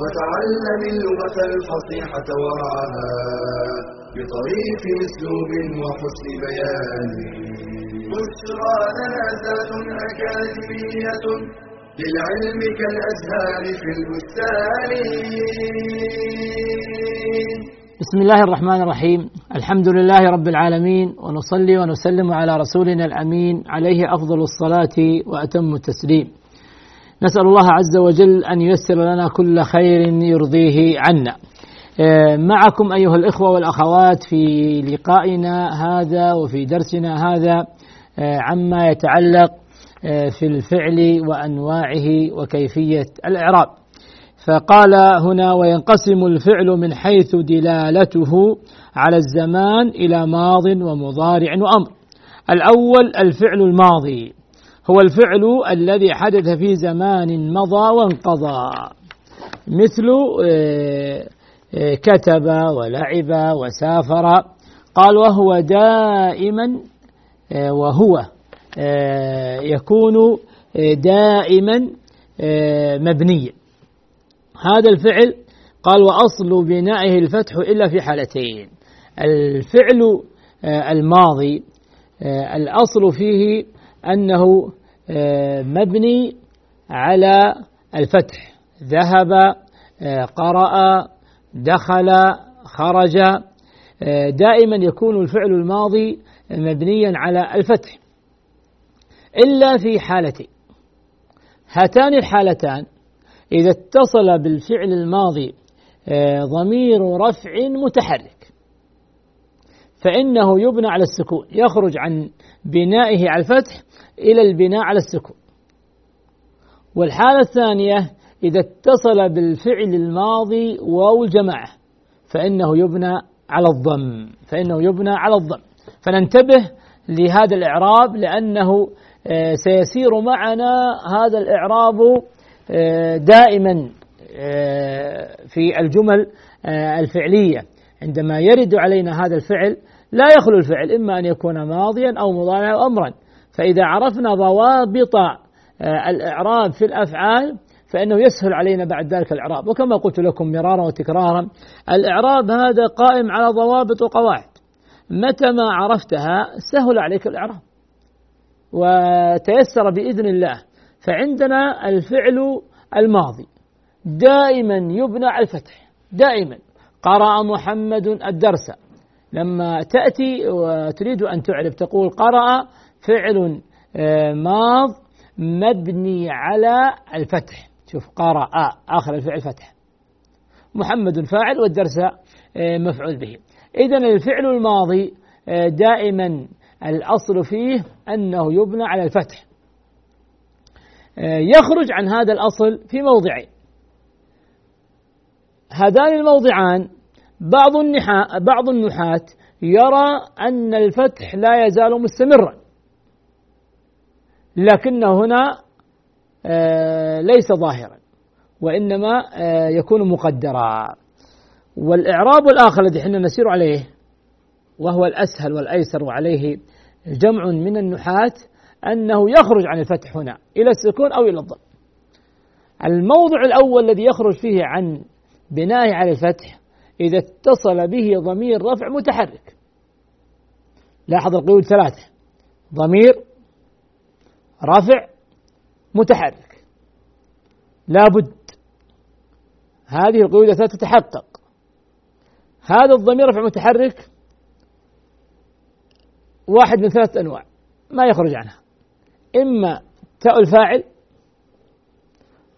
وتعلم اللغة الفصيحة ورعاها بطريف أسلوب وحسن بيان. بشرى لنا ذات أكاديمية للعلم كالأزهار في البستان. بسم الله الرحمن الرحيم. الحمد لله رب العالمين ونصلي ونسلم على رسولنا الأمين عليه أفضل الصلاة وأتم التسليم. نسأل الله عز وجل أن ييسر لنا كل خير يرضيه عنا. آه، معكم أيها الإخوة والأخوات في لقائنا هذا وفي درسنا هذا آه، عما يتعلق آه، في الفعل وأنواعه وكيفية الإعراب. فقال هنا وينقسم الفعل من حيث دلالته على الزمان إلى ماض ومضارع وأمر. الأول الفعل الماضي. هو الفعل الذي حدث في زمان مضى وانقضى. مثل آه، آه، كتب ولعب وسافر قال وهو دائما آه، وهو يكون دائما مبنيا هذا الفعل قال وأصل بنائه الفتح إلا في حالتين. الفعل الماضي الأصل فيه أنه آه، مبني على الفتح. ذهب قرأ دخل خرج دائما يكون الفعل الماضي مبنيا على الفتح. إلا في حالتين. هاتان الحالتان. إذا اتصل بالفعل الماضي آه، ضمير رفع متحرك. فإنه يبنى على السكون يخرج عن بنائه على الفتح إلى البناء على السكون. والحالة الثانية إذا اتصل بالفعل الماضي واو الجماعة فإنه يبنى على الضم فإنه يبنى على الضم. فننتبه لهذا الإعراب لأنه آه، سيسير معنا هذا الإعراب آه، دائما آه، في الجمل الفعلية. عندما يرد علينا هذا الفعل لا يخلو الفعل إما أن يكون ماضيا أو مضارعا أو أمرا. فإذا عرفنا ضوابط الإعراب في الأفعال فإنه يسهل علينا بعد ذلك الإعراب. وكما قلت لكم مرارا وتكرارا الإعراب هذا قائم على ضوابط وقواعد. متى ما عرفتها سهل عليك الإعراب. وتيسر بإذن الله. فعندنا الفعل الماضي. دائما يبنى على الفتح. دائما. قرأ محمد الدرس. لما تأتي وتريد أن تعرف تقول قرأ فعل آه، ماض مبني على الفتح. شوف قرأ آخر الفعل فتح. محمد فاعل والدرس آه، مفعول به. إذا الفعل الماضي آه، دائما الأصل فيه أنه يبنى على الفتح. يخرج عن هذا الأصل في موضعين. هذان الموضعان بعض النحاة بعض النحاة يرى أن الفتح لا يزال مستمرا. لكنه هنا آه، ليس ظاهرا وإنما آه، يكون مقدرا. والإعراب الآخر الذي إحنا نسير عليه وهو الأسهل والأيسر وعليه جمع من النحاة أنه يخرج عن الفتح هنا إلى السكون أو إلى الضم الموضع الأول الذي يخرج فيه عن بنائه على الفتح إذا اتصل به ضمير رفع متحرك. لاحظ القيود ثلاثة. ضمير رفع متحرك. لابد. هذه القيود الثلاثة تتحقق هذا الضمير رفع متحرك واحد من ثلاثة أنواع. ما يخرج عنها. إما تاء الفاعل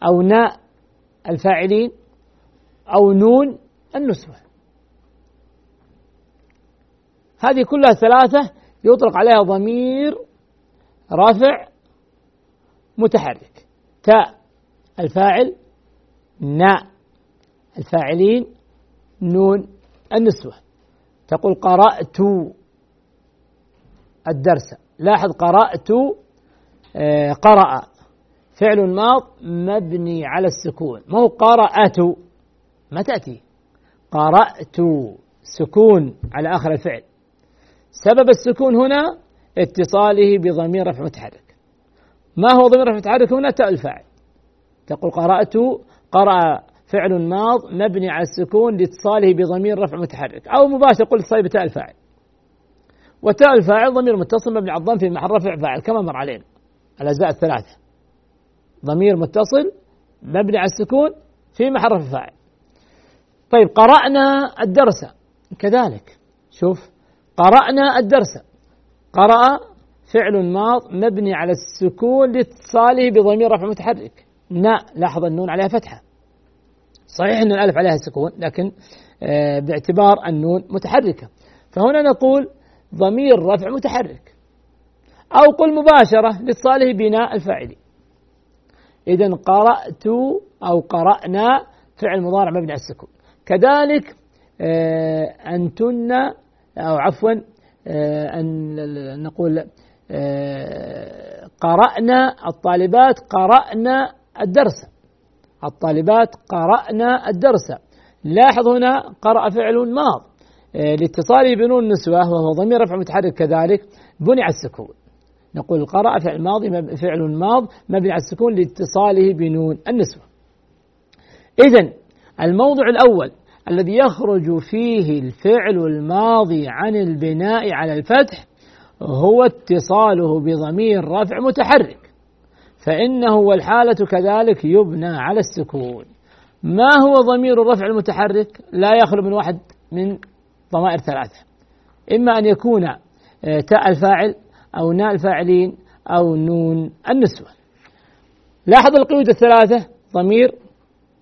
أو ناء الفاعلين أو نون النسوة. هذه كلها ثلاثة يطلق عليها ضمير رافع متحرك. تاء الفاعل ناء الفاعلين نون النسوة. تقول قرأت الدرس. لاحظ قرأت آه، قرأ. فعل ماض مبني على السكون. مو قرأت؟ ما تأتي. قرأت سكون على آخر الفعل. سبب السكون هنا اتصاله بضمير رفع متحرك. ما هو ضمير رفع متحرك هنا؟ تاء الفاعل. تقول قرأت قرأ فعل ماض مبني على السكون لاتصاله بضمير رفع متحرك. أو مباشر قل اتصاله بتاء الفاعل. وتاء الفاعل ضمير متصل مبني على الضم في محل رفع فاعل كما مر علينا. الأجزاء الثلاثة. ضمير متصل مبني على السكون في محل رفع فاعل. طيب قرأنا الدرس. كذلك. شوف قرأنا الدرس. قرأ فعل ماض مبني على السكون لاتصاله بضمير رفع متحرك. نا لاحظ النون عليها فتحة. صحيح أن الألف عليها سكون لكن آه، باعتبار النون متحركة. فهنا نقول ضمير رفع متحرك. أو قل مباشرة لاتصاله بناء الفاعل. إذا قرأت أو قرأنا فعل مضارع مبني على السكون. كذلك آه، أنتن أو عفوا آه، أن نقول آه، قرأنا الطالبات قرأنا الدرس. الطالبات قرأنا الدرس. لاحظ هنا قرأ فعل ماض. لاتصاله بنون النسوة وهو ضمير رفع متحرك كذلك بني على السكون. نقول قرأ فعل ماضي فعل ماض مبني على السكون لاتصاله بنون النسوة. إذا الموضع الأول الذي يخرج فيه الفعل الماضي عن البناء على الفتح هو اتصاله بضمير رفع متحرك فإنه والحالة كذلك يبنى على السكون. ما هو ضمير الرفع المتحرك؟ لا يخلو من واحد من ضمائر ثلاثة. إما أن يكون آه، تاء الفاعل أو ناء الفاعلين أو نون النسوة. لاحظ القيود الثلاثة ضمير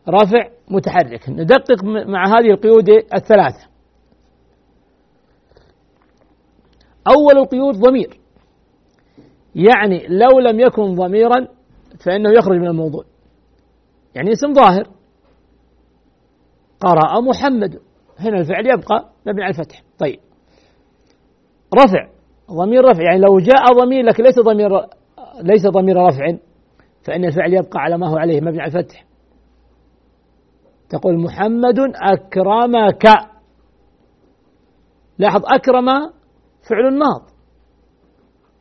رفع متحرك. ندقق مع هذه القيود الثلاثة أول القيود ضمير. يعني لو لم يكن ضميرا فإنه يخرج من الموضوع. يعني اسم ظاهر. قرأ محمد. هنا الفعل يبقى مبني على الفتح. طيب. رفع. ضمير رفع. يعني لو جاء ضمير لكن ليس ضمير ليس ضمير رفع فإن الفعل يبقى على ما هو عليه مبني على الفتح. تقول محمد أكرمك. لاحظ أكرم فعل ماض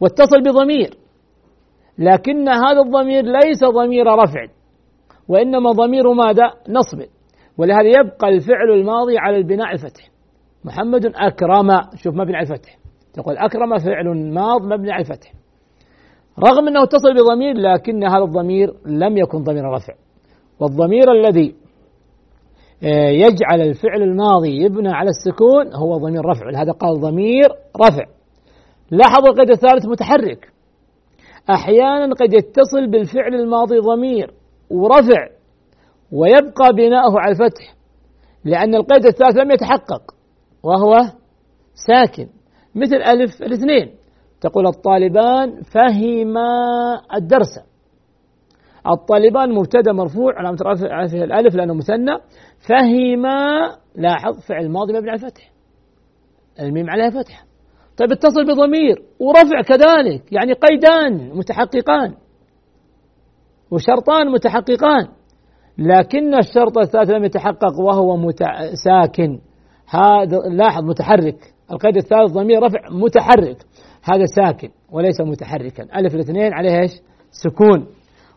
واتصل بضمير لكن هذا الضمير ليس ضمير رفع وإنما ضمير ماذا؟ نصب ولهذا يبقى الفعل الماضي على البناء الفتح. محمد أكرم شوف مبني على الفتح. تقول أكرم فعل ماض مبني على الفتح. رغم أنه اتصل بضمير لكن هذا الضمير لم يكن ضمير رفع. والضمير الذي يجعل الفعل الماضي يبنى على السكون هو ضمير رفع. لهذا قال ضمير رفع. لاحظوا القيد الثالث متحرك. أحيانا قد يتصل بالفعل الماضي ضمير ورفع ويبقى بناؤه على الفتح لأن القيد الثالث لم يتحقق وهو ساكن مثل ألف الاثنين. تقول الطالبان فهما الدرس. الطالبان مبتدا مرفوع علامة رفعه الألف لأنه مثنى. فهما لاحظ فعل ماضي مبني على الفتح. الميم عليها فتح. طيب اتصل بضمير. ورفع كذلك يعني قيدان متحققان. وشرطان متحققان. لكن الشرط الثالث لم يتحقق وهو متع... ساكن. هذا لاحظ متحرك. القيد الثالث ضمير رفع متحرك. هذا ساكن وليس متحركا. ألف الاثنين عليه إيش؟ سكون.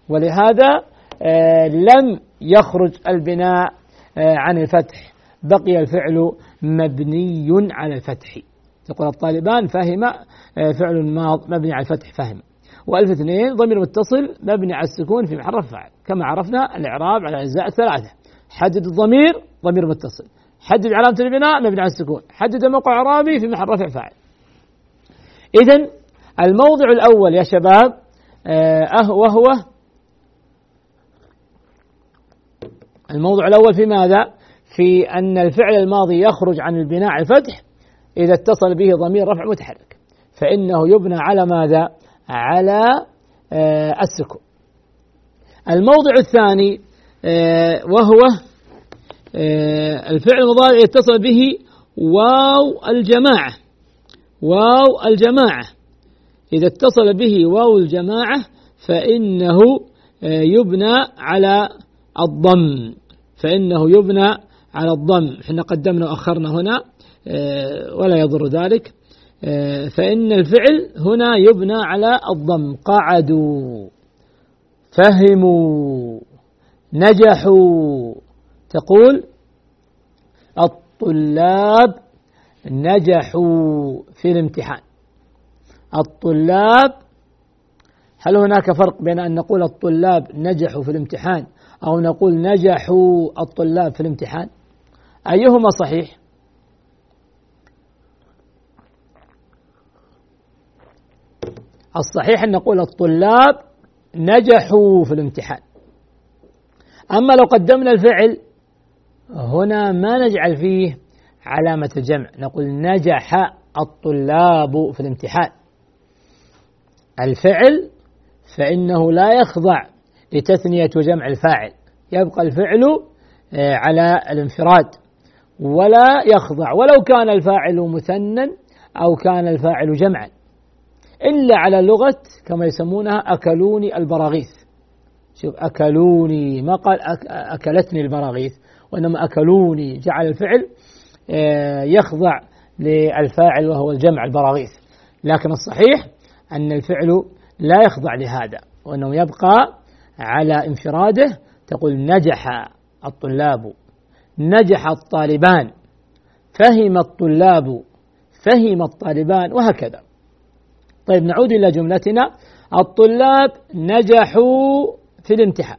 ولهذا آه لم يخرج البناء آه عن الفتح. بقي الفعل مبني على الفتح. تقول الطالبان فهم آه فعل ماض مبني على الفتح فهم. وألف اثنين ضمير متصل مبني على السكون في محل رفع كما عرفنا الإعراب على الأجزاء الثلاثة. حدد الضمير ضمير متصل. حدد علامة البناء مبني على السكون. حدد موقع إعرابي في محل رفع فاعل. إذا الموضع الأول يا شباب آه وهو الموضع الأول في ماذا؟ في أن الفعل الماضي يخرج عن البناء الفتح إذا اتصل به ضمير رفع متحرك فإنه يبنى على ماذا؟ على آه السكون الموضع الثاني آه وهو آه، الفعل المضارع يتصل به واو الجماعة واو الجماعة إذا اتصل به واو الجماعة فإنه يبنى على الضم فإنه يبنى على الضم إحنا قدمنا وأخرنا هنا آه، ولا يضر ذلك. فإن الفعل هنا يبنى على الضم. قعدوا فهموا نجحوا. تقول الطلاب نجحوا في الامتحان. الطلاب هل هناك فرق بين أن نقول الطلاب نجحوا في الامتحان أو نقول نجحوا الطلاب في الامتحان. أيهما صحيح؟ الصحيح أن نقول الطلاب نجحوا في الامتحان. أما لو قدمنا الفعل هنا ما نجعل فيه علامة الجمع. نقول نجح الطلاب في الامتحان. الفعل فإنه لا يخضع لتثنية وجمع الفاعل. يبقى الفعل آه، على الانفراد ولا يخضع. ولو كان الفاعل مثنى أو كان الفاعل جمعا. إلا على لغة كما يسمونها أكلوني البراغيث. شوف أكلوني ما قال أكلتني البراغيث وإنما أكلوني. جعل الفعل آه، يخضع للفاعل وهو الجمع البراغيث. لكن الصحيح أن الفعل لا يخضع لهذا وأنه يبقى على انفراده تقول نجح الطلاب نجح الطالبان فهم الطلاب فهم الطالبان وهكذا. طيب نعود إلى جملتنا. الطلاب نجحوا في الامتحان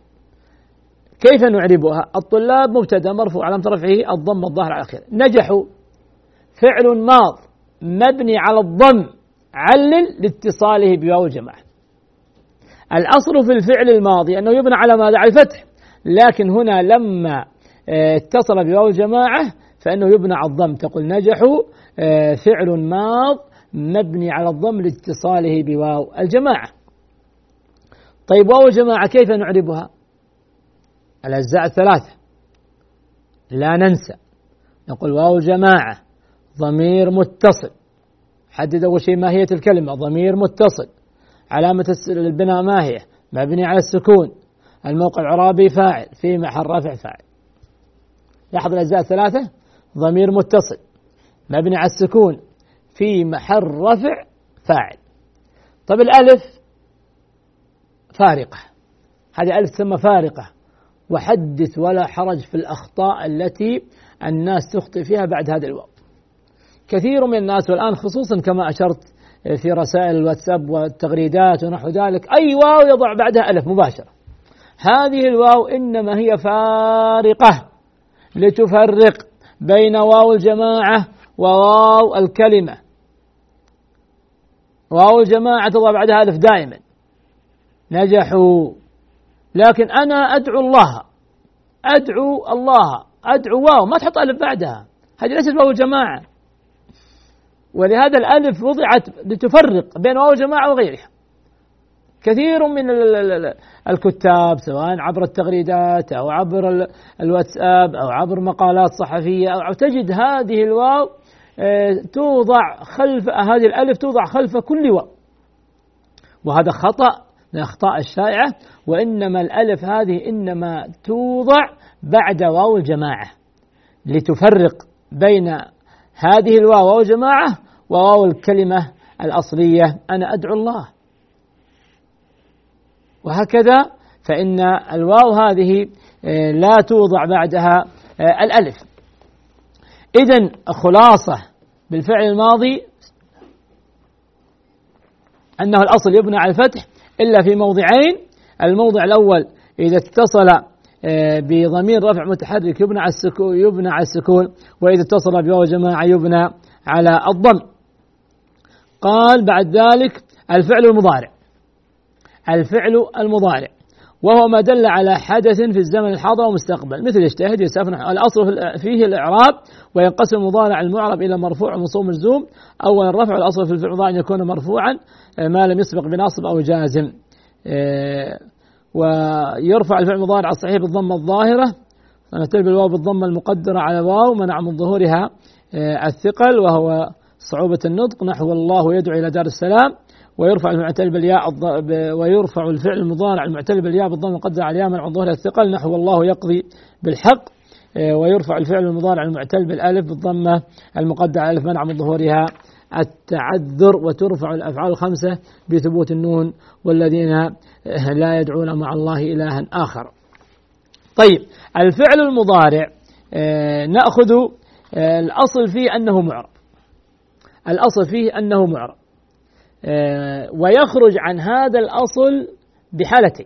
كيف نعربها؟ الطلاب مبتدأ مرفوع علامة رفعه الضم الظاهر على آخره نجحوا. فعل ماض مبني على الضم علل لاتصاله بواو الجماعة. الأصل في الفعل الماضي أنه يبنى على ماذا؟ على الفتح. لكن هنا لما آه، اتصل بواو الجماعة فإنه يبنى على الضم. تقول نجحوا آه، فعل ماض مبني على الضم لاتصاله بواو الجماعة. طيب واو الجماعة كيف نعربها؟ الأجزاء الثلاثة. لا ننسى. نقول واو الجماعة ضمير متصل. حدد أول شيء ماهية الكلمة ضمير متصل. علامة البناء ما هي؟ مبني على السكون. الموقع العرابي فاعل في محل رفع فاعل. لاحظ الأجزاء الثلاثة؟ ضمير متصل. مبني على السكون. في محل رفع فاعل. طيب الألف؟ فارقة. هذه ألف تسمى فارقة. وحدث ولا حرج في الأخطاء التي الناس تخطئ فيها بعد هذا الواو كثير من الناس والآن خصوصا كما أشرت في رسائل الواتساب والتغريدات ونحو ذلك. أي واو يضع بعدها ألف مباشرة. هذه الواو إنما هي فارقة لتفرق بين واو الجماعة وواو الكلمة. واو الجماعة تضع بعدها ألف دائما. نجحوا. لكن أنا أدعو الله. أدعو الله. أدعو واو. ما تحط ألف بعدها. هذه ليست واو الجماعة. ولهذا الألف وضعت لتفرق بين واو الجماعة وغيرها. كثير من الكتاب سواء عبر التغريدات أو عبر الواتساب أو عبر مقالات صحفية أو تجد هذه الواو آه، توضع خلف هذه الألف توضع خلف كل واو. وهذا خطأ من الأخطاء الشائعة وإنما الألف هذه إنما توضع بعد واو الجماعة لتفرق بين هذه الواو واو الجماعة وواو الكلمة الأصلية أنا أدعو الله. وهكذا فإن الواو هذه آه، لا توضع بعدها آه، الألف. إذا خلاصة بالفعل الماضي أنه الأصل يبنى على الفتح إلا في موضعين. الموضع الأول إذا اتصل آه، بضمير رفع متحرك يبنى على السكون يبنى على السكون وإذا اتصل بواو الجماعة يبنى على الضم. قال بعد ذلك الفعل المضارع. الفعل المضارع. وهو ما دل على حدث في الزمن الحاضر والمستقبل مثل يجتهد يسافر الأصل فيه الإعراب وينقسم المضارع المعرب إلى مرفوع ومنصوب مجزوم أولا الرفع الأصل في الفعل أن يكون مرفوعا آه، ما لم يسبق بناصب أو جازم. آه، ويرفع الفعل المضارع الصحيح بالضمة الظاهرة. سنتل بالواو بالضمة المقدرة على الواو منع من ظهورها آه، الثقل وهو صعوبة النطق نحو الله يدعو إلى دار السلام ويرفع المعتل بالياء ويرفع الفعل المضارع المعتل بالياء بالضم المقدر على الياء من ظهور الثقل نحو الله يقضي بالحق آه، ويرفع الفعل المضارع المعتل بالألف بالضمة المقدر على ألف منع من ظهورها التعذر وترفع الأفعال الخمسة بثبوت النون والذين لا يدعون مع الله إلها آخر. طيب الفعل المضارع آه، نأخذ آه، الأصل فيه أنه معرب. الأصل فيه أنه معرب. آه، ويخرج عن هذا الأصل بحالتين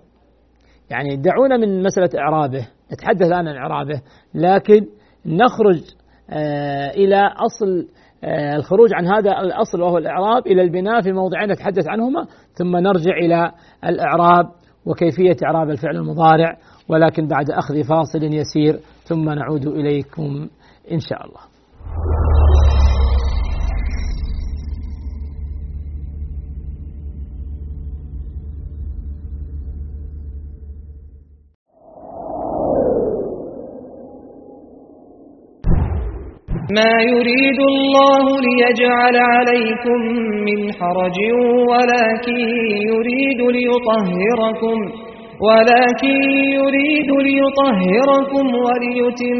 يعني دعونا من مسألة إعرابه نتحدث الآن عن إعرابه لكن نخرج آه، إلى أصل آه، الخروج عن هذا الأصل وهو الإعراب إلى البناء في موضعين نتحدث عنهما ثم نرجع إلى الإعراب وكيفية إعراب الفعل المضارع ولكن بعد أخذ فاصل يسير ثم نعود إليكم إن شاء الله ما يريد الله ليجعل عليكم من حرج ولكن يريد ليطهركم ولكن يريد ليطهركم وليتم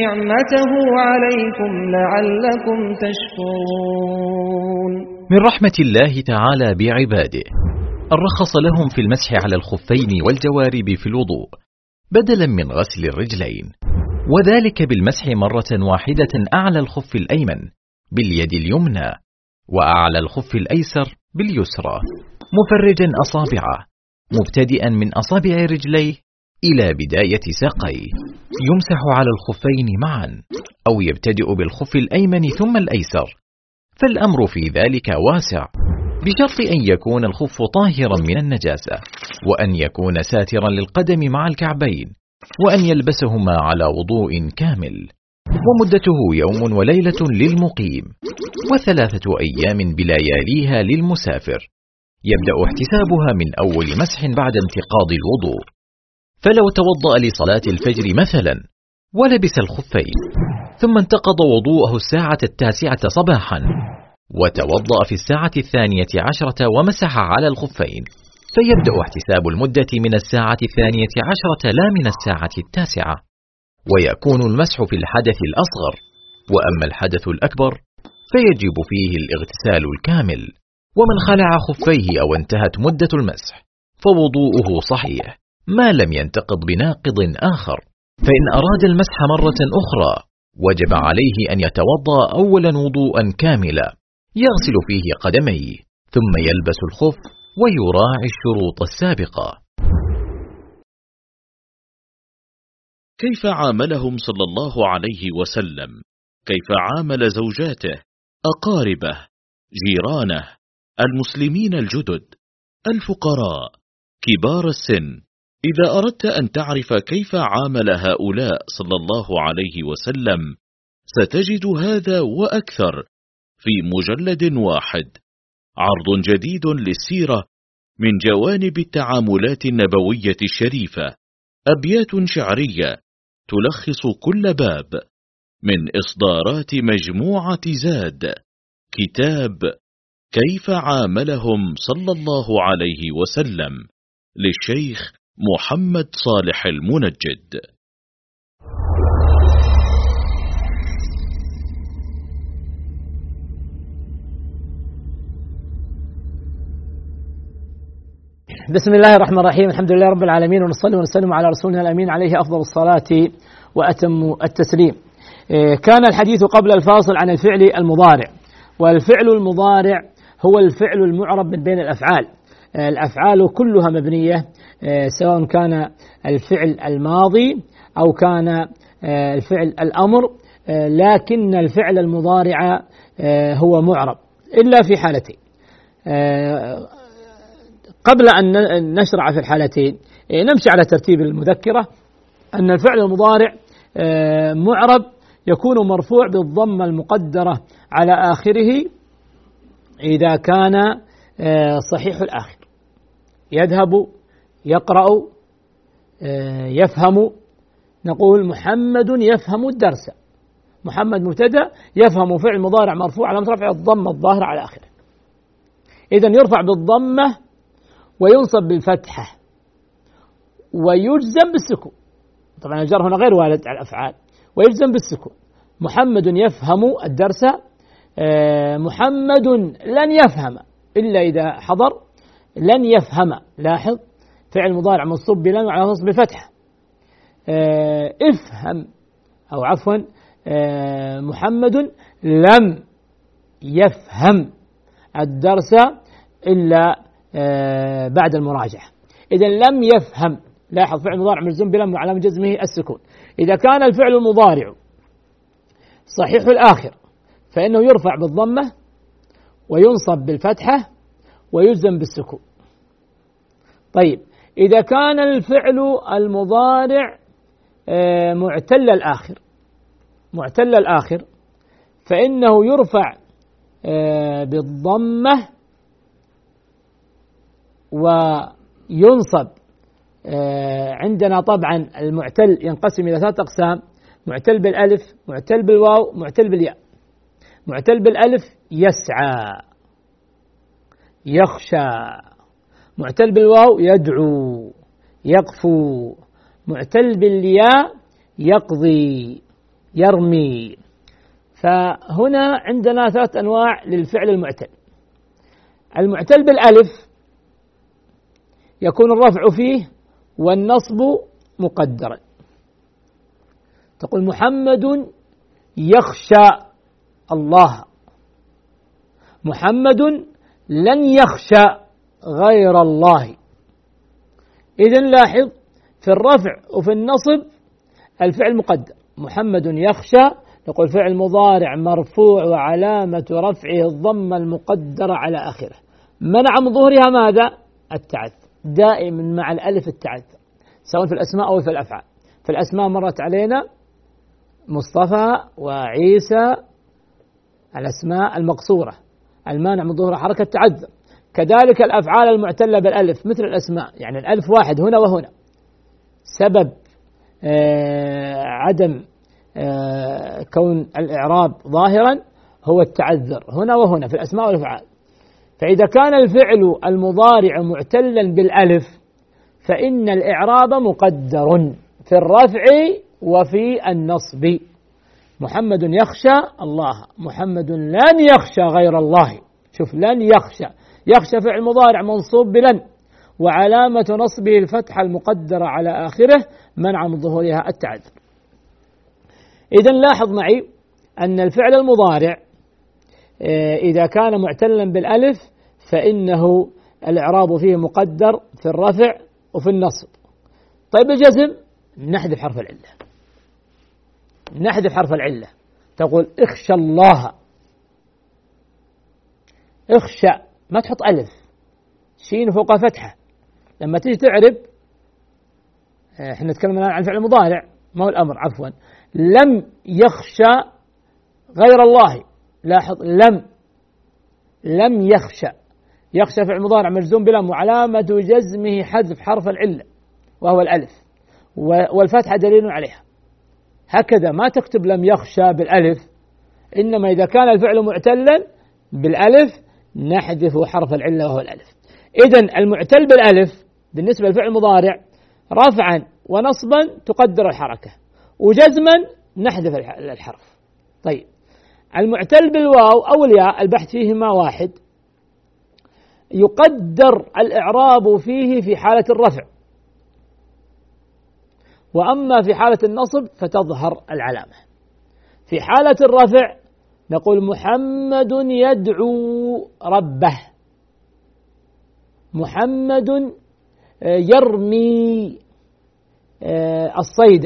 نعمته عليكم لعلكم تشكرون. من رحمة الله تعالى بعباده الرخص لهم في المسح على الخفين والجوارب في الوضوء بدلا من غسل الرجلين. وذلك بالمسح مرة واحدة أعلى الخف الأيمن باليد اليمنى وأعلى الخف الأيسر باليسرى. مفرجا أصابعه مبتدئا من أصابع رجليه إلى بداية ساقيه. يمسح على الخفين معا أو يبتدئ بالخف الأيمن ثم الأيسر. فالأمر في ذلك واسع بشرط أن يكون الخف طاهرا من النجاسة وأن يكون ساترا للقدم مع الكعبين. وأن يلبسهما على وضوء كامل. ومدته يوم وليلة للمقيم وثلاثة أيام بلياليها للمسافر. يبدأ احتسابها من أول مسح بعد انتقاض الوضوء. فلو توضأ لصلاة الفجر مثلا ولبس الخفين ثم انتقض وضوءه الساعة التاسعة صباحا وتوضأ في الساعة الثانية عشرة ومسح على الخفين. فيبدأ احتساب المدة من الساعة الثانية عشرة لا من الساعة التاسعة ويكون المسح في الحدث الأصغر وأما الحدث الأكبر فيجب فيه الاغتسال الكامل ومن خلع خفيه أو انتهت مدة المسح فوضوءه صحيح ما لم ينتقض بناقض آخر. فإن أراد المسح مرة أخرى وجب عليه أن يتوضأ أولا وضوءا كاملا يغسل فيه قدميه ثم يلبس الخف ويراعي الشروط السابقة. كيف عاملهم صلى الله عليه وسلم؟ كيف عامل زوجاته؟ أقاربه؟ جيرانه؟ المسلمين الجدد؟ الفقراء؟ كبار السن؟ إذا أردت أن تعرف كيف عامل هؤلاء صلى الله عليه وسلم ستجد هذا وأكثر في مجلد واحد. عرض جديد للسيرة من جوانب التعاملات النبوية الشريفة. أبيات شعرية تلخص كل باب من إصدارات مجموعة زاد. كتاب كيف عاملهم صلى الله عليه وسلم للشيخ محمد صالح المنجد. بسم الله الرحمن الرحيم. الحمد لله رب العالمين ونصلي ونسلم على رسولنا الأمين عليه أفضل الصلاة وأتم التسليم. إيه، كان الحديث قبل الفاصل عن الفعل المضارع والفعل المضارع هو الفعل المعرب من بين الأفعال. الأفعال كلها مبنية إيه، سواء كان الفعل الماضي أو كان إيه، الفعل الأمر. لكن الفعل المضارع هو معرب إلا في حالتين. قبل أن نشرع في الحالتين. إيه، نمشي على ترتيب المذكرة. أن الفعل المضارع آه، معرب يكون مرفوع بالضمة المقدرة على آخره إذا كان آه، صحيح الآخر. يذهب يقرأ آه، يفهم. نقول محمد يفهم الدرس. محمد مبتدأ يفهم فعل مضارع مرفوع على رفع الضمة الظاهرة على آخره. إذا يرفع بالضمة وينصب بالفتحة ويجزم بالسكون. طبعا الجر هنا غير وارد على الأفعال. ويجزم بالسكون. محمد يفهم الدرس. آه، محمد لن يفهم. إلا إذا حضر لن يفهم. لاحظ فعل مضارع منصوب بلن وعلى نصب بفتحة. آه، افهم أو عفوا آه، محمد لم يفهم الدرس إلا بعد المراجعة. إذا لم يفهم لاحظ فعل مضارع مجزوم بلم وعلامة جزمه السكون. إذا كان الفعل المضارع صحيح الآخر فإنه يرفع بالضمة وينصب بالفتحة ويجزم بالسكون. طيب إذا كان الفعل المضارع آه، معتل الآخر معتل الآخر فإنه يرفع آه، بالضمة وينصب آه، عندنا طبعا المعتل ينقسم إلى ثلاثة أقسام معتل بالألف معتل بالواو معتل بالياء. معتل بالألف يسعى يخشى. معتل بالواو يدعو يقفو. معتل بالياء يقضي يرمي. فهنا عندنا ثلاث أنواع للفعل المعتل. المعتل بالألف يكون الرفع فيه والنصب مقدرا. تقول محمد يخشى الله. محمد لن يخشى غير الله. إذا لاحظ في الرفع وفي النصب الفعل مقدر. محمد يخشى نقول فعل مضارع مرفوع وعلامة رفعه الضمة المقدرة على آخره. منع من ظهورها ماذا؟ التعثر دائما مع الألف التعثر سواء في الأسماء أو في الأفعال. في الأسماء مرت علينا مصطفى وعيسى الأسماء المقصورة. المانع من ظهور حركة تعذر كذلك الأفعال المعتلة بالألف مثل الأسماء. يعني الألف واحد هنا وهنا. سبب آه عدم آه كون الإعراب ظاهرا هو التعذر. هنا وهنا في الأسماء والأفعال. فإذا كان الفعل المضارع معتلا بالألف فإن الإعراب مقدر في الرفع وفي النصب. محمد يخشى الله محمد لن يخشى غير الله. شوف لن يخشى. يخشى فعل مضارع منصوب بلن. وعلامة نصبه الفتحة المقدرة على آخره منع من ظهورها التعذر إذا لاحظ معي أن الفعل المضارع إذا كان معتلا بالألف فإنه الإعراب فيه مقدر في الرفع وفي النصب. طيب الجزم نحذف حرف العلة. نحذف حرف العلة. تقول اخشى الله. اخشى ما تحط ألف. شين فوق فتحة. لما تيجي تعرب آه، إحنا نتكلم الآن عن فعل المضارع ما هو الأمر عفوا. لم يخشى غير الله. لاحظ لم لم يخشى. يخشى فعل مضارع مجزوم بلم وعلامة جزمه حذف حرف العلة وهو الألف. والفتحة دليل عليها. هكذا ما تكتب لم يخشى بالألف إنما إذا كان الفعل معتلا بالألف نحذف حرف العلة وهو الألف. إذا المعتل بالألف بالنسبة للفعل المضارع رفعا ونصبا تقدر الحركة وجزما نحذف الحرف. طيب. المعتل بالواو أو الياء البحث فيهما واحد. يقدر الإعراب فيه في حالة الرفع. وأما في حالة النصب فتظهر العلامة. في حالة الرفع نقول محمد يدعو ربه. محمد آه، يرمي آه، الصيد.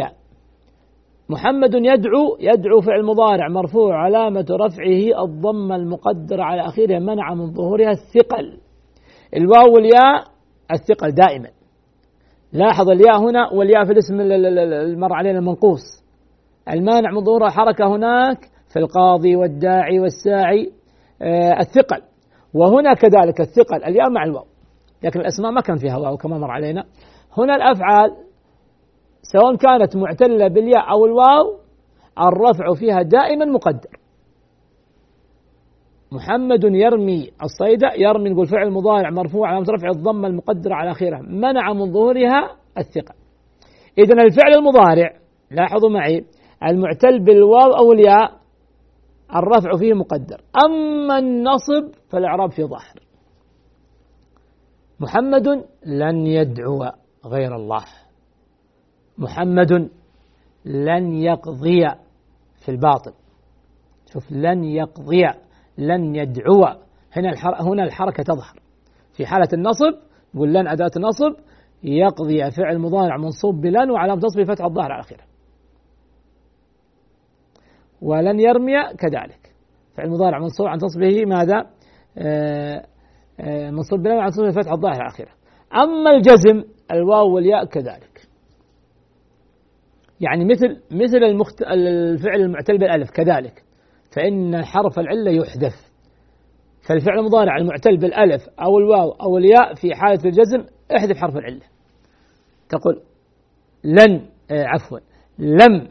محمد يدعو يدعو فعل مضارع مرفوع علامة رفعه الضمة المقدرة على آخره منع من ظهورها الثقل. الواو والياء الثقل دائما. لاحظ الياء هنا والياء في الاسم المر علينا المنقوص. المانع من ظهور حركة هناك في القاضي والداعي والساعي آه الثقل. وهنا كذلك الثقل الياء مع الواو. لكن الأسماء ما كان فيها واو كما مر علينا. هنا الأفعال سواء كانت معتلة بالياء أو الواو الرفع فيها دائما مقدر. محمد يرمي الصيد يرمي نقول فعل مضارع مرفوع على رفع الضمة المقدرة على آخرها منع من ظهورها الثقة. إذا الفعل المضارع لاحظوا معي المعتل بالواو أو الياء الرفع فيه مقدر. أما النصب فالإعراب فيه ظاهر. محمد لن يدعو غير الله. محمد لن يقضي في الباطل. شوف لن يقضي لن يدعو. هنا هنا الحركة تظهر. في حالة النصب نقول لن أداة نصب يقضي فعل مضارع منصوب بلن وعلامة نصبه فتح الظاهر على آخره ولن يرمي كذلك. فعل مضارع منصوب عن تصبه ماذا؟ آه، آه، منصوب بلن وعن تصبه فتح الظاهر على آخره أما الجزم الواو والياء كذلك. يعني مثل مثل المخت... الفعل المعتل بالألف كذلك. فإن حرف العلة يحذف. فالفعل المضارع المعتل بالألف أو الواو أو الياء في حالة الجزم احذف حرف العلة. تقول لن آه عفوا لم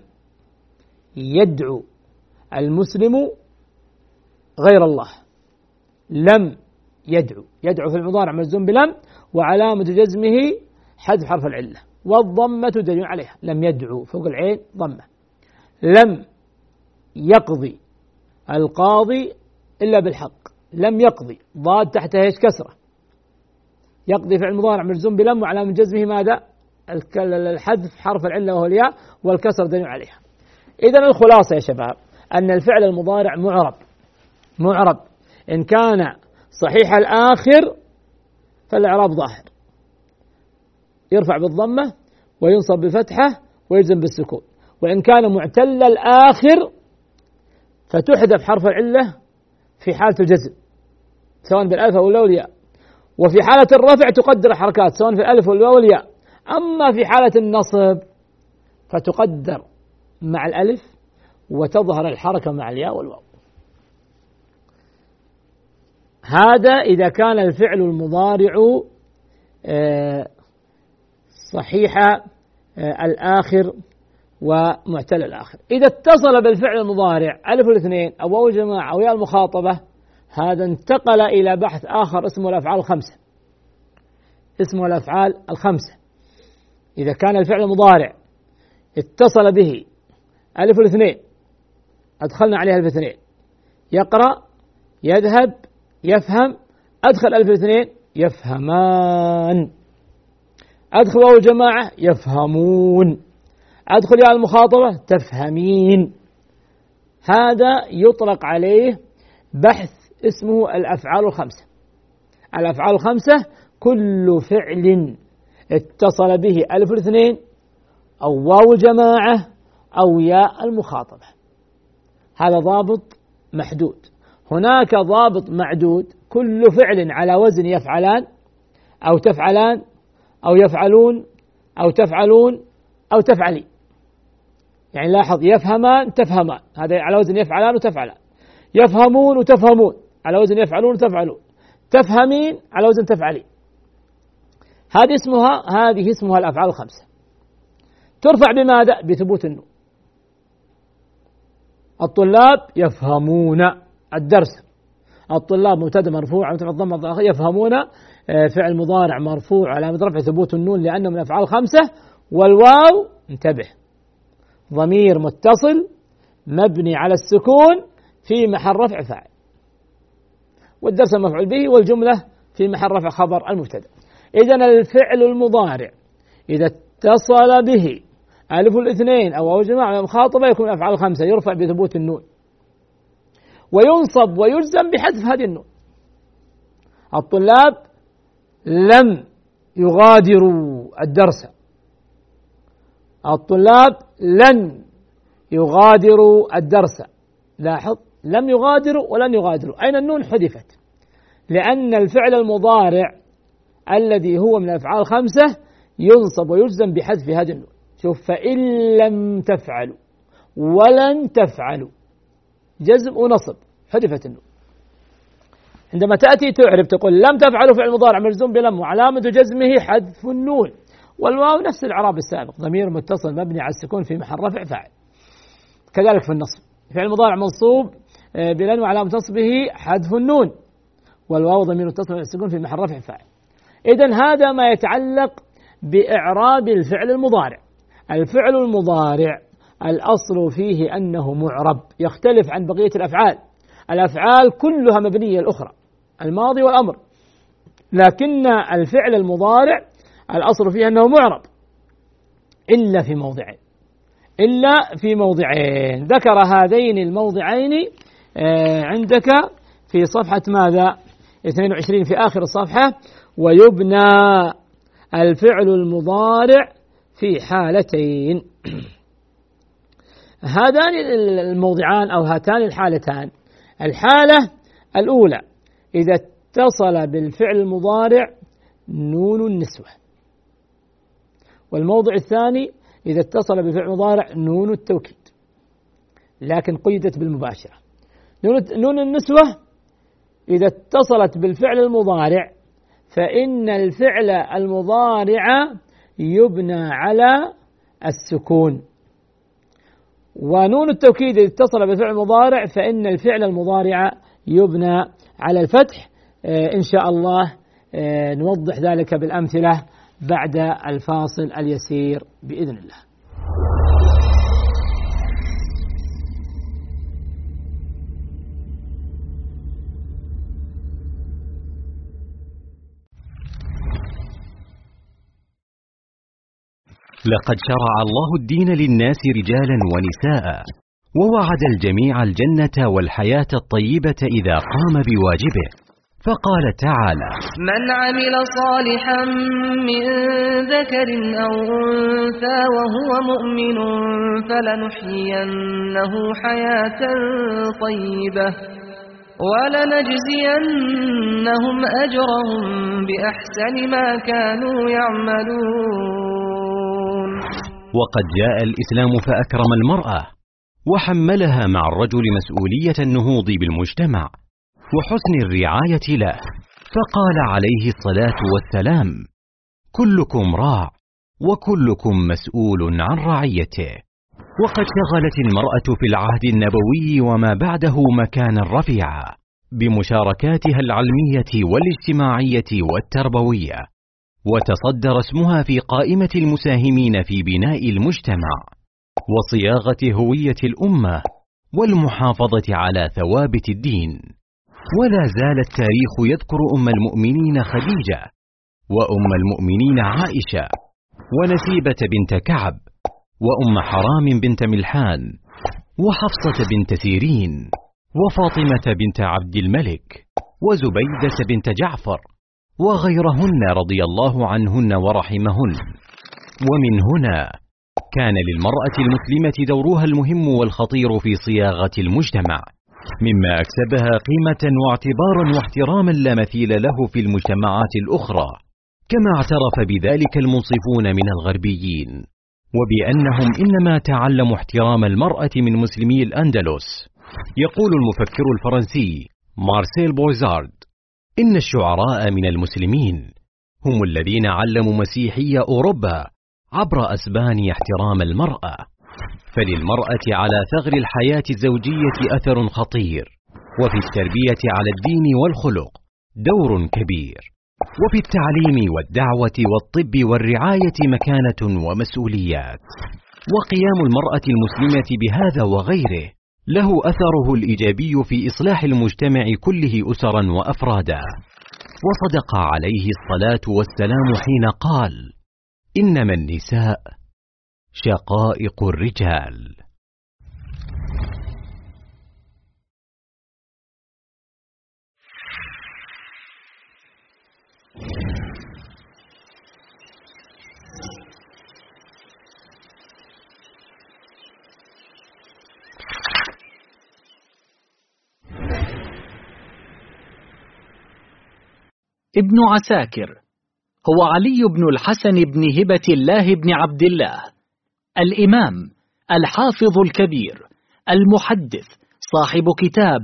يدعو المسلم غير الله. لم يدعو. يدعو في المضارع مجزوم بلم وعلامة جزمه حذف حرف العلة. والضمة دليل عليها. لم يدعو. فوق العين ضمة. لم يقضي القاضي إلا بالحق. لم يقضي. ضاد تحتها إيش؟ كسرة. يقضي فعل مضارع مجزوم بلم وعلامة جزمه ماذا؟ الحذف حرف العلة وهو الياء والكسر دليل عليها. إذا الخلاصة يا شباب أن الفعل المضارع معرب. معرب. إن كان صحيح الآخر فالإعراب ظاهر. يرفع بالضمة وينصب بفتحة ويجزم بالسكون. وإن كان معتل الآخر فتحذف حرف العلة في حالة الجزم سواء بالألف أو الواو والياء. وفي حالة الرفع تقدر حركات سواء في الألف والواو والياء. أما في حالة النصب فتقدر مع الألف وتظهر الحركة مع الياء والواو. هذا إذا كان الفعل المضارع آه، صحيح آه، الآخر ومعتل الآخر. إذا اتصل بالفعل المضارع ألف الاثنين أو واو الجماعة أو ياء المخاطبة هذا انتقل إلى بحث آخر اسمه الأفعال الخمسة. اسمه الأفعال الخمسة. إذا كان الفعل المضارع اتصل به ألف الاثنين أدخلنا عليها ألف الاثنين يقرأ يذهب يفهم أدخل ألف الاثنين يفهمان. أدخل واو الجماعة يفهمون. أدخل يا المخاطبة تفهمين. هذا يطلق عليه بحث اسمه الأفعال الخمسة. الأفعال الخمسة كل فعل اتصل به ألف الاثنين أو واو الجماعة أو ياء المخاطبة. هذا ضابط محدود. هناك ضابط معدود كل فعل على وزن يفعلان أو تفعلان أو يفعلون أو تفعلون أو تفعلي. يعني لاحظ يفهمان تفهمان. هذا على وزن يفعلان وتفعلان. يفهمون وتفهمون. على وزن يفعلون وتفعلون. تفهمين على وزن تفعلين. هذه اسمها هذه اسمها الأفعال الخمسة. ترفع بماذا؟ بثبوت النون. الطلاب يفهمون الدرس. الطلاب مبتدأ مرفوع الضمة الظاهرة يفهمون فعل مضارع مرفوع علامة رفع ثبوت النون لأنه من الأفعال الخمسة والواو انتبه. ضمير متصل مبني على السكون في محل رفع فاعل. والدرس مفعول به والجملة في محل رفع خبر المبتدأ. إذا الفعل المضارع إذا اتصل به ألف الاثنين أو أو جماعة مخاطبة يكون أفعال خمسة يرفع بثبوت النون. وينصب ويجزم بحذف هذه النون. الطلاب لم يغادروا الدرس. الطلاب لن يغادروا الدرس. لاحظ لم يغادروا ولن يغادروا. أين النون حذفت؟ لأن الفعل المضارع الذي هو من الأفعال الخمسة ينصب ويجزم بحذف هذه النون. شوف فإن لم تفعلوا ولن تفعلوا جزم ونصب حذفت النون. عندما تأتي تعرف تقول لم تفعلوا فعل مضارع مجزوم بلم وعلامة جزمه حذف النون. والواو نفس الإعراب السابق ضمير متصل مبني على السكون في محل رفع فاعل. كذلك في النصب فعل مضارع منصوب آه، بلن وعلامة نصبه حذف النون. والواو ضمير متصل على السكون في محل رفع فاعل. إذا هذا ما يتعلق بإعراب الفعل المضارع. الفعل المضارع الأصل فيه أنه معرب يختلف عن بقية الأفعال. الأفعال كلها مبنية الأخرى. الماضي والأمر. لكن الفعل المضارع الأصل فيه أنه معرب. إلا في موضعين. إلا في موضعين. ذكر هذين الموضعين آه، عندك في صفحة ماذا؟ 22 في آخر الصفحة ويبنى الفعل المضارع في حالتين. هذان الموضعان أو هاتان الحالتان. الحالة الأولى إذا اتصل بالفعل المضارع نون النسوة. والموضع الثاني إذا اتصل بالفعل المضارع نون التوكيد. لكن قيدت بالمباشرة. نون النسوة إذا اتصلت بالفعل المضارع فإن الفعل المضارع يبنى على السكون. ونون التوكيد إذا اتصل بالفعل المضارع فإن الفعل المضارع يبنى على الفتح آه، إن شاء الله آه، نوضح ذلك بالأمثلة بعد الفاصل اليسير بإذن الله. لقد شرع الله الدين للناس رجالا ونساء. ووعد الجميع الجنة والحياة الطيبة إذا قام بواجبه. فقال تعالى من عمل صالحا من ذكر أو أنثى وهو مؤمن فلنحيينه حياة طيبة ولنجزينهم أجرهم بأحسن ما كانوا يعملون. وقد جاء الإسلام فأكرم المرأة وحملها مع الرجل مسؤولية النهوض بالمجتمع وحسن الرعاية له. فقال عليه الصلاة والسلام كلكم راع وكلكم مسؤول عن رعيته. وقد شغلت المرأة في العهد النبوي وما بعده مكانا رفيعا بمشاركاتها العلمية والاجتماعية والتربوية وتصدر اسمها في قائمة المساهمين في بناء المجتمع. وصياغة هوية الأمة والمحافظة على ثوابت الدين. ولا زال التاريخ يذكر أم المؤمنين خديجة وأم المؤمنين عائشة ونسيبة بنت كعب وأم حرام بنت ملحان وحفصة بنت سيرين وفاطمة بنت عبد الملك وزبيدة بنت جعفر وغيرهن رضي الله عنهن ورحمهن. ومن هنا كان للمرأة المسلمة دورها المهم والخطير في صياغة المجتمع مما أكسبها قيمة واعتبارا واحتراما لا مثيل له في المجتمعات الأخرى كما اعترف بذلك المنصفون من الغربيين وبأنهم إنما تعلموا احترام المرأة من مسلمي الأندلس. يقول المفكر الفرنسي مارسيل بوزارد إن الشعراء من المسلمين هم الذين علموا مسيحي أوروبا عبر أسبان احترام المرأة فللمرأة على ثغر الحياة الزوجية أثر خطير وفي التربية على الدين والخلق دور كبير وفي التعليم والدعوة والطب والرعاية مكانة ومسؤوليات وقيام المرأة المسلمة بهذا وغيره له أثره الإيجابي في إصلاح المجتمع كله أسرا وأفرادا. وصدق عليه الصلاة والسلام حين قال إنما النساء شقائق الرجال. ابن عساكر. هو علي بن الحسن بن هبة الله بن عبد الله الإمام الحافظ الكبير المحدث صاحب كتاب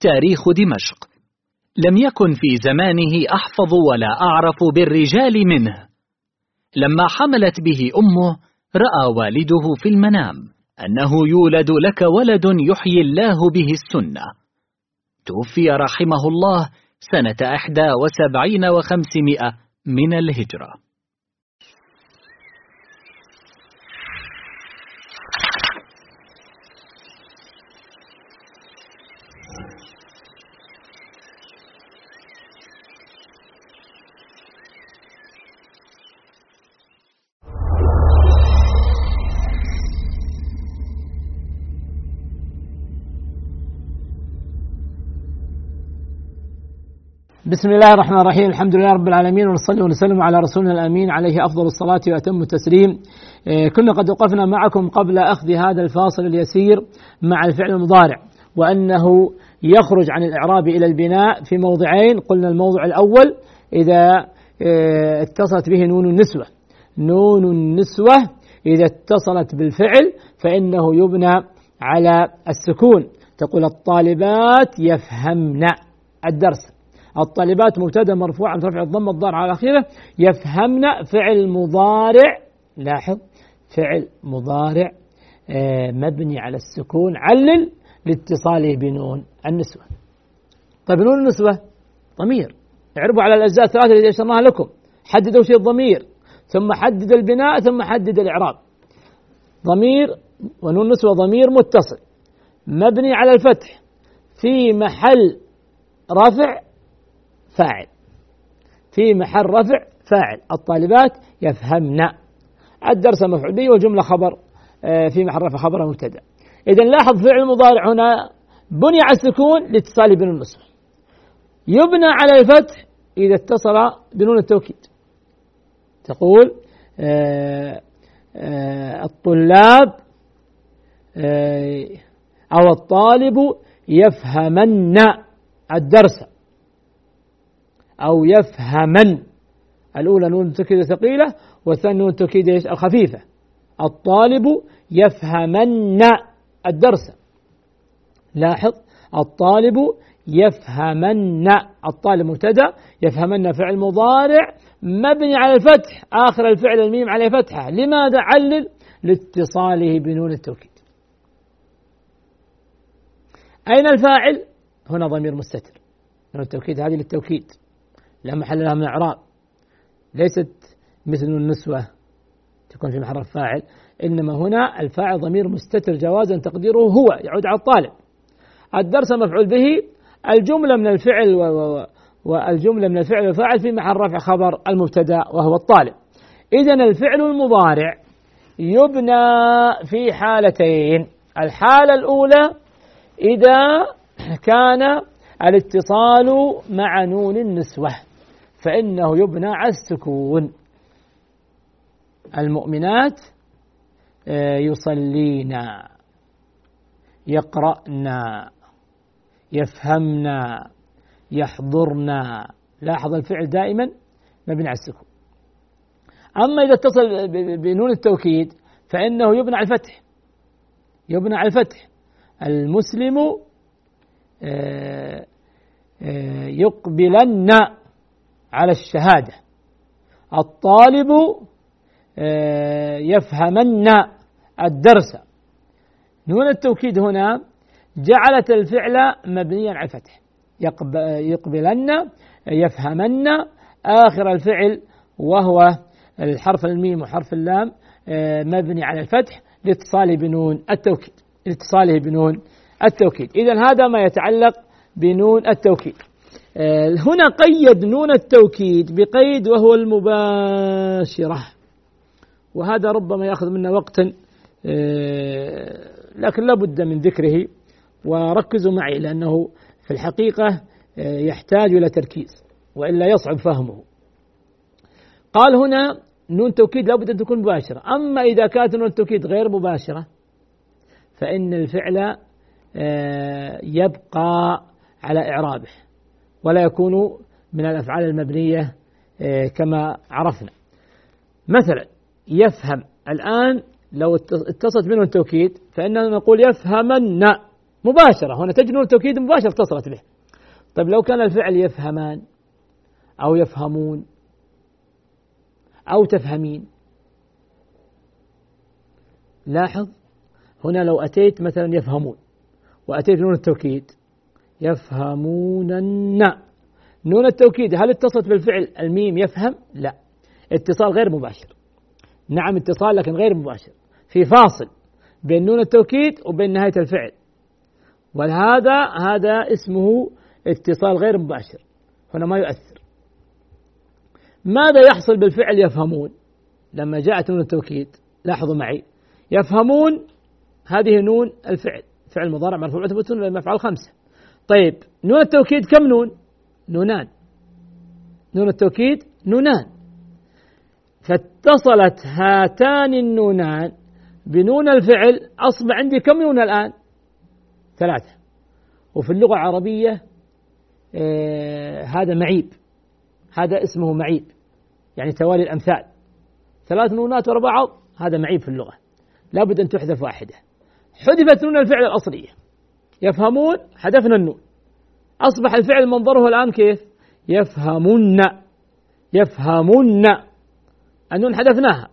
تاريخ دمشق. لم يكن في زمانه أحفظ ولا أعرف بالرجال منه. لما حملت به أمه رأى والده في المنام أنه يولد لك ولد يحيي الله به السنة. توفي رحمه الله سنة إحدى وسبعين وخمسمائة من الهجرة. بسم الله الرحمن الرحيم. الحمد لله رب العالمين ونصلي ونسلم على رسولنا الأمين عليه أفضل الصلاة وأتم التسليم. آه، كنا قد وقفنا معكم قبل أخذ هذا الفاصل اليسير مع الفعل المضارع وأنه يخرج عن الإعراب إلى البناء في موضعين. قلنا الموضع الأول إذا آه، اتصلت به نون النسوة. نون النسوة إذا اتصلت بالفعل فإنه يبنى على السكون. تقول الطالبات يفهمن الدرس. الطالبات مبتدا مرفوع عن رفع الضم الضار على اخره يفهمن فعل مضارع لاحظ فعل مضارع آه، مبني على السكون علل لاتصاله بنون النسوة طيب نون النسوة ضمير. اعربوا على الأجزاء الثلاثة التي أشرناها لكم. حددوا شيء الضمير ثم حدد البناء ثم حدد الإعراب. ضمير ونون النسوة ضمير متصل. مبني على الفتح. في محل رفع فاعل. في محل رفع فاعل. الطالبات يفهمن. الدرس مفعول به والجملة خبر آه، في محل رفع خبر مبتدأ. إذا لاحظ فعل المضارع هنا. بني على السكون لاتصال بنون النصب يبنى على الفتح إذا اتصل بنون التوكيد. تقول آه، آه، الطلاب أو الطالب يفهمن الدرس. أو يفهمن الأولى نون التوكيد ثقيلة والثانية نون التوكيد الخفيفة. الطالب يفهمن الدرس. لاحظ الطالب يفهمن الطالب مبتدأ يفهمن فعل مضارع مبني على الفتح آخر الفعل الميم عليه فتحة. لماذا علل؟ لاتصاله بنون التوكيد. أين الفاعل؟ هنا ضمير مستتر. نون التوكيد هذه للتوكيد. لا محل لها من إعراب. ليست مثل النسوة تكون في محل فاعل إنما هنا الفاعل ضمير مستتر جوازا تقديره هو يعود على الطالب. الدرس مفعول به الجملة من الفعل والجملة من الفعل والفاعل في محل رفع خبر المبتدأ وهو الطالب. إذا الفعل المضارع يبنى في حالتين. الحالة الأولى إذا كان الاتصال مع نون النسوة. فإنه يبنى على السكون. المؤمنات آه، يصلين يقرأن يفهمن يحضرن. لاحظ الفعل دائما مبني على السكون. أما إذا اتصل بنون التوكيد فإنه يبنى على الفتح. يبنى على الفتح. المسلم آه، آه، يقبلن. على الشهادة. الطالب آه، يفهمن الدرس. نون التوكيد هنا؟ جعلت الفعل مبنيا على الفتح. يقبلن يفهمن آخر الفعل وهو الحرف الميم وحرف اللام آه، مبني على الفتح لاتصاله بنون التوكيد. لاتصاله بنون التوكيد. إذا هذا ما يتعلق بنون التوكيد. هنا قيد نون التوكيد بقيد وهو المباشرة. وهذا ربما يأخذ منا وقتا آه، لكن لا بد من ذكره. وركزوا معي لأنه في الحقيقة آه، يحتاج إلى تركيز وإلا يصعب فهمه. قال هنا نون توكيد لابد أن تكون مباشرة. أما إذا كانت نون التوكيد غير مباشرة فإن الفعل يبقى على إعرابه. ولا يكون من الأفعال المبنية آه، كما عرفنا. مثلا يفهم الآن لو اتصلت منه التوكيد فإننا نقول يفهمن مباشرة. هنا تجد نون التوكيد مباشرة اتصلت به. طيب لو كان الفعل يفهمان أو يفهمون أو تفهمين. لاحظ هنا لو أتيت مثلا يفهمون وأتيت نون التوكيد يفهمون نون التوكيد هل اتصلت بالفعل الميم يفهم؟ لا. اتصال غير مباشر. نعم اتصال لكن غير مباشر. في فاصل بين نون التوكيد وبين نهاية الفعل. ولهذا هذا اسمه اتصال غير مباشر. هنا ما يؤثر. ماذا يحصل بالفعل يفهمون؟ لما جاءت نون التوكيد لاحظوا معي. يفهمون هذه نون الفعل. فعل مضارع مرفوع وثبت المفعول خمسة. طيب نون التوكيد كم نون؟ نونان. نون التوكيد نونان. فاتصلت هاتان النونان بنون الفعل أصبح عندي كم نون الآن؟ ثلاثة. وفي اللغة العربية آه هذا معيب. هذا اسمه معيب. يعني توالي الأمثال. ثلاث نونات ورا بعض هذا معيب في اللغة. لابد أن تحذف واحدة. حذفت نون الفعل الأصلية. يفهمون؟ حذفنا النون. أصبح الفعل منظره الآن كيف؟ يفهمون. يفهمون. النون حذفناها.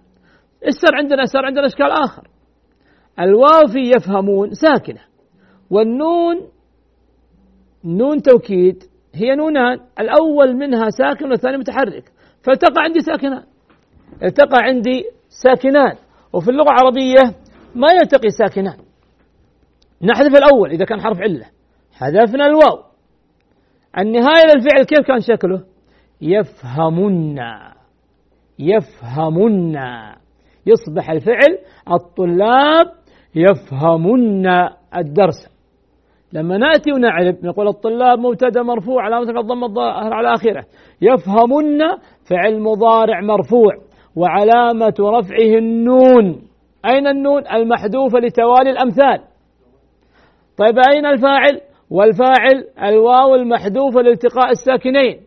صار عندنا؟ صار عندنا إشكال آخر. الواو في يفهمون ساكنة. والنون نون توكيد هي نونان. الأول منها ساكن والثاني متحرك. فالتقى عندي ساكنان. التقى عندي ساكنان. وفي اللغة العربية ما يلتقي ساكنان. نحذف الأول إذا كان حرف علة. حذفنا الواو. النهاية للفعل كيف كان شكله؟ يفهمن. يفهمن. يصبح الفعل الطلاب يفهمن الدرس. لما نأتي ونعرف نقول الطلاب مبتدأ مرفوع علامة الضم الظاهر على آخره. يفهمن فعل مضارع مرفوع. وعلامة رفعه النون. أين النون؟ المحذوفة لتوالي الأمثال. طيب أين الفاعل؟ والفاعل الواو المحذوفة لالتقاء الساكنين.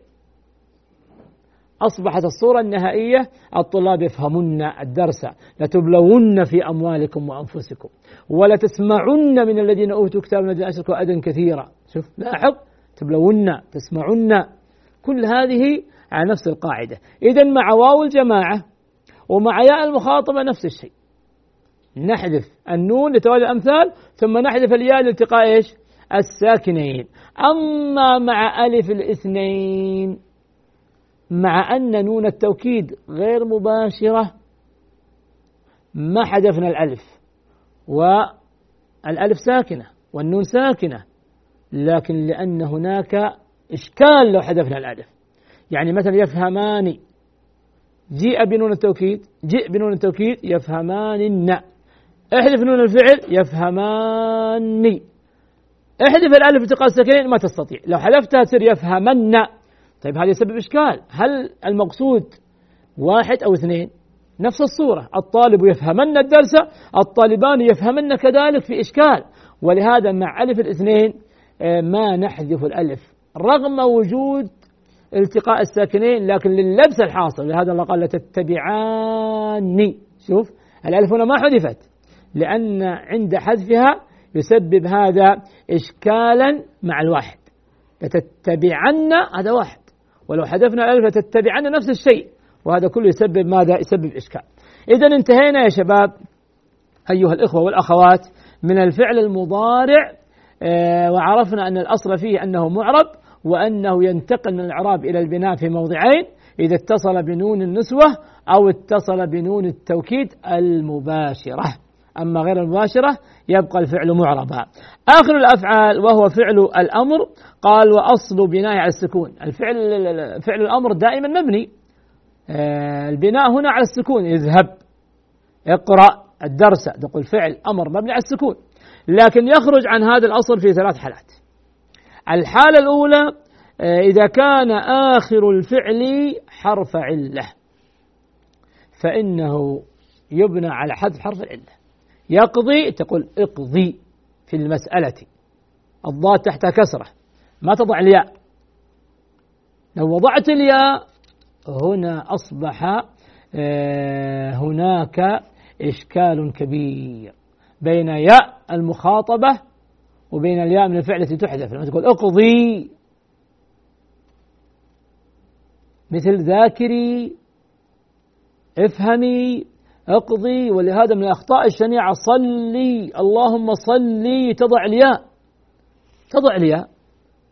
أصبحت الصورة النهائية الطلاب يفهمون الدرس لتبلون في أموالكم وأنفسكم ولتسمعن من الذين أوتوا كتاب الذين أشركوا أذى كثيرا شوف لاحظ تبلون تسمعن. كل هذه على نفس القاعدة. إذا مع واو الجماعة ومع ياء المخاطبة نفس الشيء. نحذف النون لتوالي الأمثال ثم نحذف الياء لالتقاء إيش؟ الساكنين. أما مع ألف الاثنين مع أن نون التوكيد غير مباشرة ما حذفنا الألف والألف ساكنة والنون ساكنة لكن لأن هناك إشكال لو حذفنا الألف. يعني مثلا يفهمان جيء بنون التوكيد جيء بنون التوكيد يفهمان الناء احذف نون الفعل يفهماني. احذف الألف التقاء الساكنين ما تستطيع. لو حذفتها تصير يفهمن. طيب هذا يسبب إشكال. هل المقصود واحد أو اثنين؟ نفس الصورة. الطالب يفهمن الدرس الطالبان يفهمن كذلك في إشكال. ولهذا مع ألف الاثنين آه، ما نحذف الألف. رغم وجود التقاء الساكنين لكن لللبس الحاصل. لهذا الله قال لتتبعاني شوف الألف هنا ما حذفت. لأن عند حذفها يسبب هذا إشكالا مع الواحد. لتتبعن هذا واحد. ولو حذفنا الألف لتتبعن نفس الشيء. وهذا كله يسبب ماذا؟ يسبب إشكال. إذا انتهينا يا شباب أيها الإخوة والأخوات من الفعل المضارع آه، وعرفنا أن الأصل فيه أنه معرب وأنه ينتقل من الإعراب إلى البناء في موضعين إذا اتصل بنون النسوة أو اتصل بنون التوكيد المباشرة. أما غير المباشرة يبقى الفعل معربا. آخر الأفعال وهو فعل الأمر قال وأصل بناء على السكون. الفعل فعل الأمر دائما مبني. آه، البناء هنا على السكون. اذهب اقرأ الدرس. تقول فعل أمر مبني على السكون. لكن يخرج عن هذا الأصل في ثلاث حالات. الحالة الأولى آه، إذا كان آخر الفعل حرف علة فإنه يبنى على حذف حرف العلة. يقضي تقول اقضي في المسألة. الضاد تحت كسرة. ما تضع الياء. لو وضعت الياء هنا أصبح آه، هناك إشكال كبير بين ياء المخاطبة وبين الياء من الفعل التي تحذف. لما تقول اقضي مثل ذاكري افهمي اقضي ولهذا من الأخطاء الشنيعة صلي اللهم صلي تضع الياء. تضع الياء.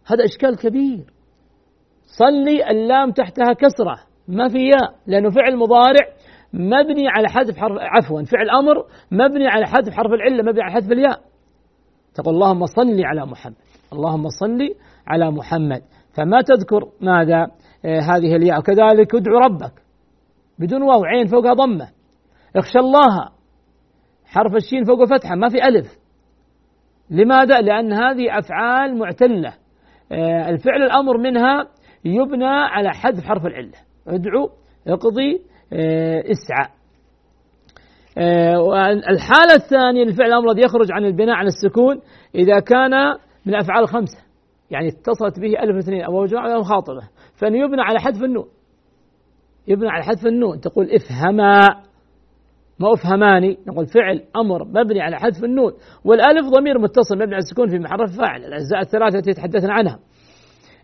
هذا إشكال كبير. صلي اللام تحتها كسرة ما في ياء لأنه فعل مضارع مبني على حذف حرف عفوا فعل أمر مبني على حذف حرف العلة مبني على حذف الياء. تقول اللهم صل على محمد. اللهم صل على محمد. فما تذكر ماذا؟ آه هذه الياء. وكذلك ادعو ربك. بدون واو عين فوقها ضمة. اخشى الله. حرف الشين فوق فتحة ما في ألف. لماذا؟ لأن هذه أفعال معتلة. آه الفعل الأمر منها يبنى على حذف حرف العلة. ادعو اقضي آه اسعى. آه الحالة الثانية للفعل الأمر الذي يخرج عن البناء على السكون إذا كان من الأفعال الخمسة يعني اتصلت به ألف اثنين أو جماعة أو مخاطبة فإنه يبنى على حذف النون. يبنى على حذف النون. تقول افهما. ما افهماني نقول فعل أمر مبني على حذف النون. والألف ضمير متصل مبني على السكون في محل فاعل. الأجزاء الثلاثة التي تحدثنا عنها.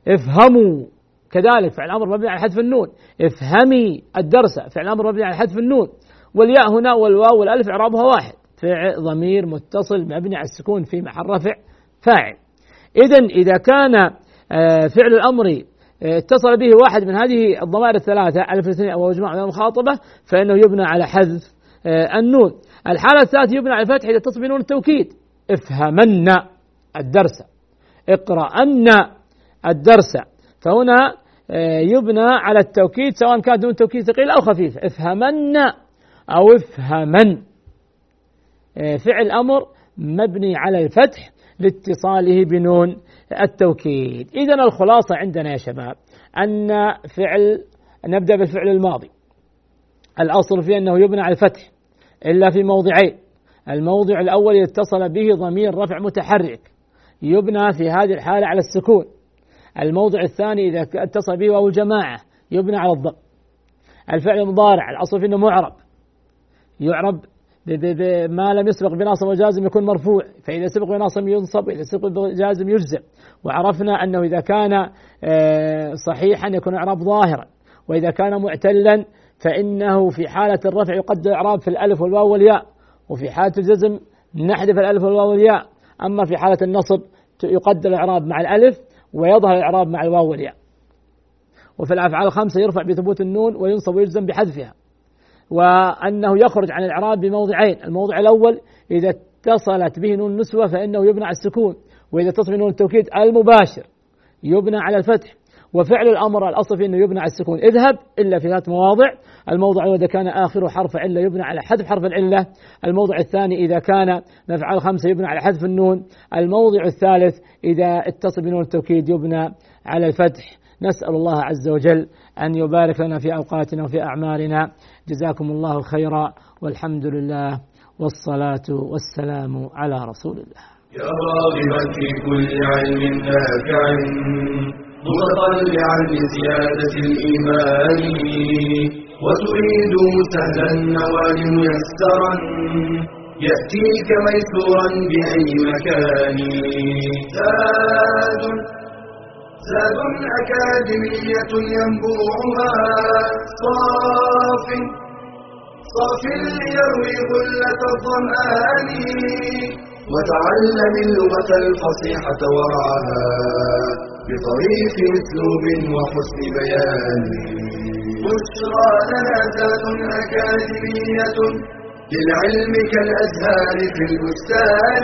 افهموا. كذلك فعل أمر مبني على حذف النون. افهمي الدرس. فعل أمر مبني على حذف النون. والياء هنا والواو والألف إعرابها واحد. فعل ضمير متصل مبني على السكون في محل رفع فاعل. اذا إذا كان فعل الأمر اتصل به واحد من هذه الضمائر الثلاثة ألف الاثنين أو من المخاطبة فإنه يبنى على حذف النون. الحالة الثالثة يبنى على الفتح إذا اتصل بنون التوكيد. افهمن الدرس. اقرأن الدرس. فهنا يبنى على التوكيد سواء كانت نون توكيد ثقيلة أو خفيفة افهمن أو افهمن. فعل أمر مبني على الفتح لاتصاله بنون التوكيد. إذا الخلاصة عندنا يا شباب أن فعل نبدأ بالفعل الماضي. الأصل فيه أنه يبنى على الفتح إلا في موضعين. الموضع الأول اتصل به ضمير رفع متحرك يبنى في هذه الحالة على السكون. الموضع الثاني إذا اتصل به واو الجماعة يبنى على الضم. الفعل المضارع الأصل فيه أنه معرب. يعرب ما لم يسبق بناصب وجازم يكون مرفوع فإذا سبق بناصب ينصب وإذا سبق بجازم يجزم. وعرفنا أنه إذا كان صحيحا يكون إعراب ظاهرا وإذا كان معتلا فإنه في حالة الرفع يقدر إعراب في الألف والواو والياء وفي حالة الجزم نحذف الألف والواو والياء أما في حالة النصب يقدر الإعراب مع الألف ويظهر الإعراب مع الواو والياء. وفي الأفعال الخمسة يرفع بثبوت النون وينصب ويجزم بحذفها. وأنه يخرج عن الإعراب بموضعين الموضع الأول إذا اتصلت به نون النسوة فإنه يبنى على السكون وإذا اتصل نون التوكيد المباشر يبنى على الفتح. وفعل الأمر الأصل فيه أنه يبنى على السكون. اذهب إلا في ثلاث مواضع. الموضع إذا كان آخره حرف علة يبنى على حذف حرف العلة. الموضع الثاني إذا كان مفعل خمسة يبنى على حذف النون. الموضع الثالث إذا اتصل بنون التوكيد يبنى على الفتح. نسأل الله عز وجل أن يبارك لنا في أوقاتنا وفي أعمارنا جزاكم الله خيرا والحمد لله والصلاة والسلام على رسول الله. يا راغبا في كل علم نافع. متطلعا لزيادة الإيمان. وتريد سهلا النوال ميسرا. يأتيك ميسورا بأي مكان. زاد زاد أكاديمية ينبوعها. صاف. صاف ليروي غلة الظمآن. وتعلم اللغة الفصيحة ورعاها بطريق اسلوب وحسن بيان. بشرى لنا ذات أكاديمية للعلم كالأزهار في البستان.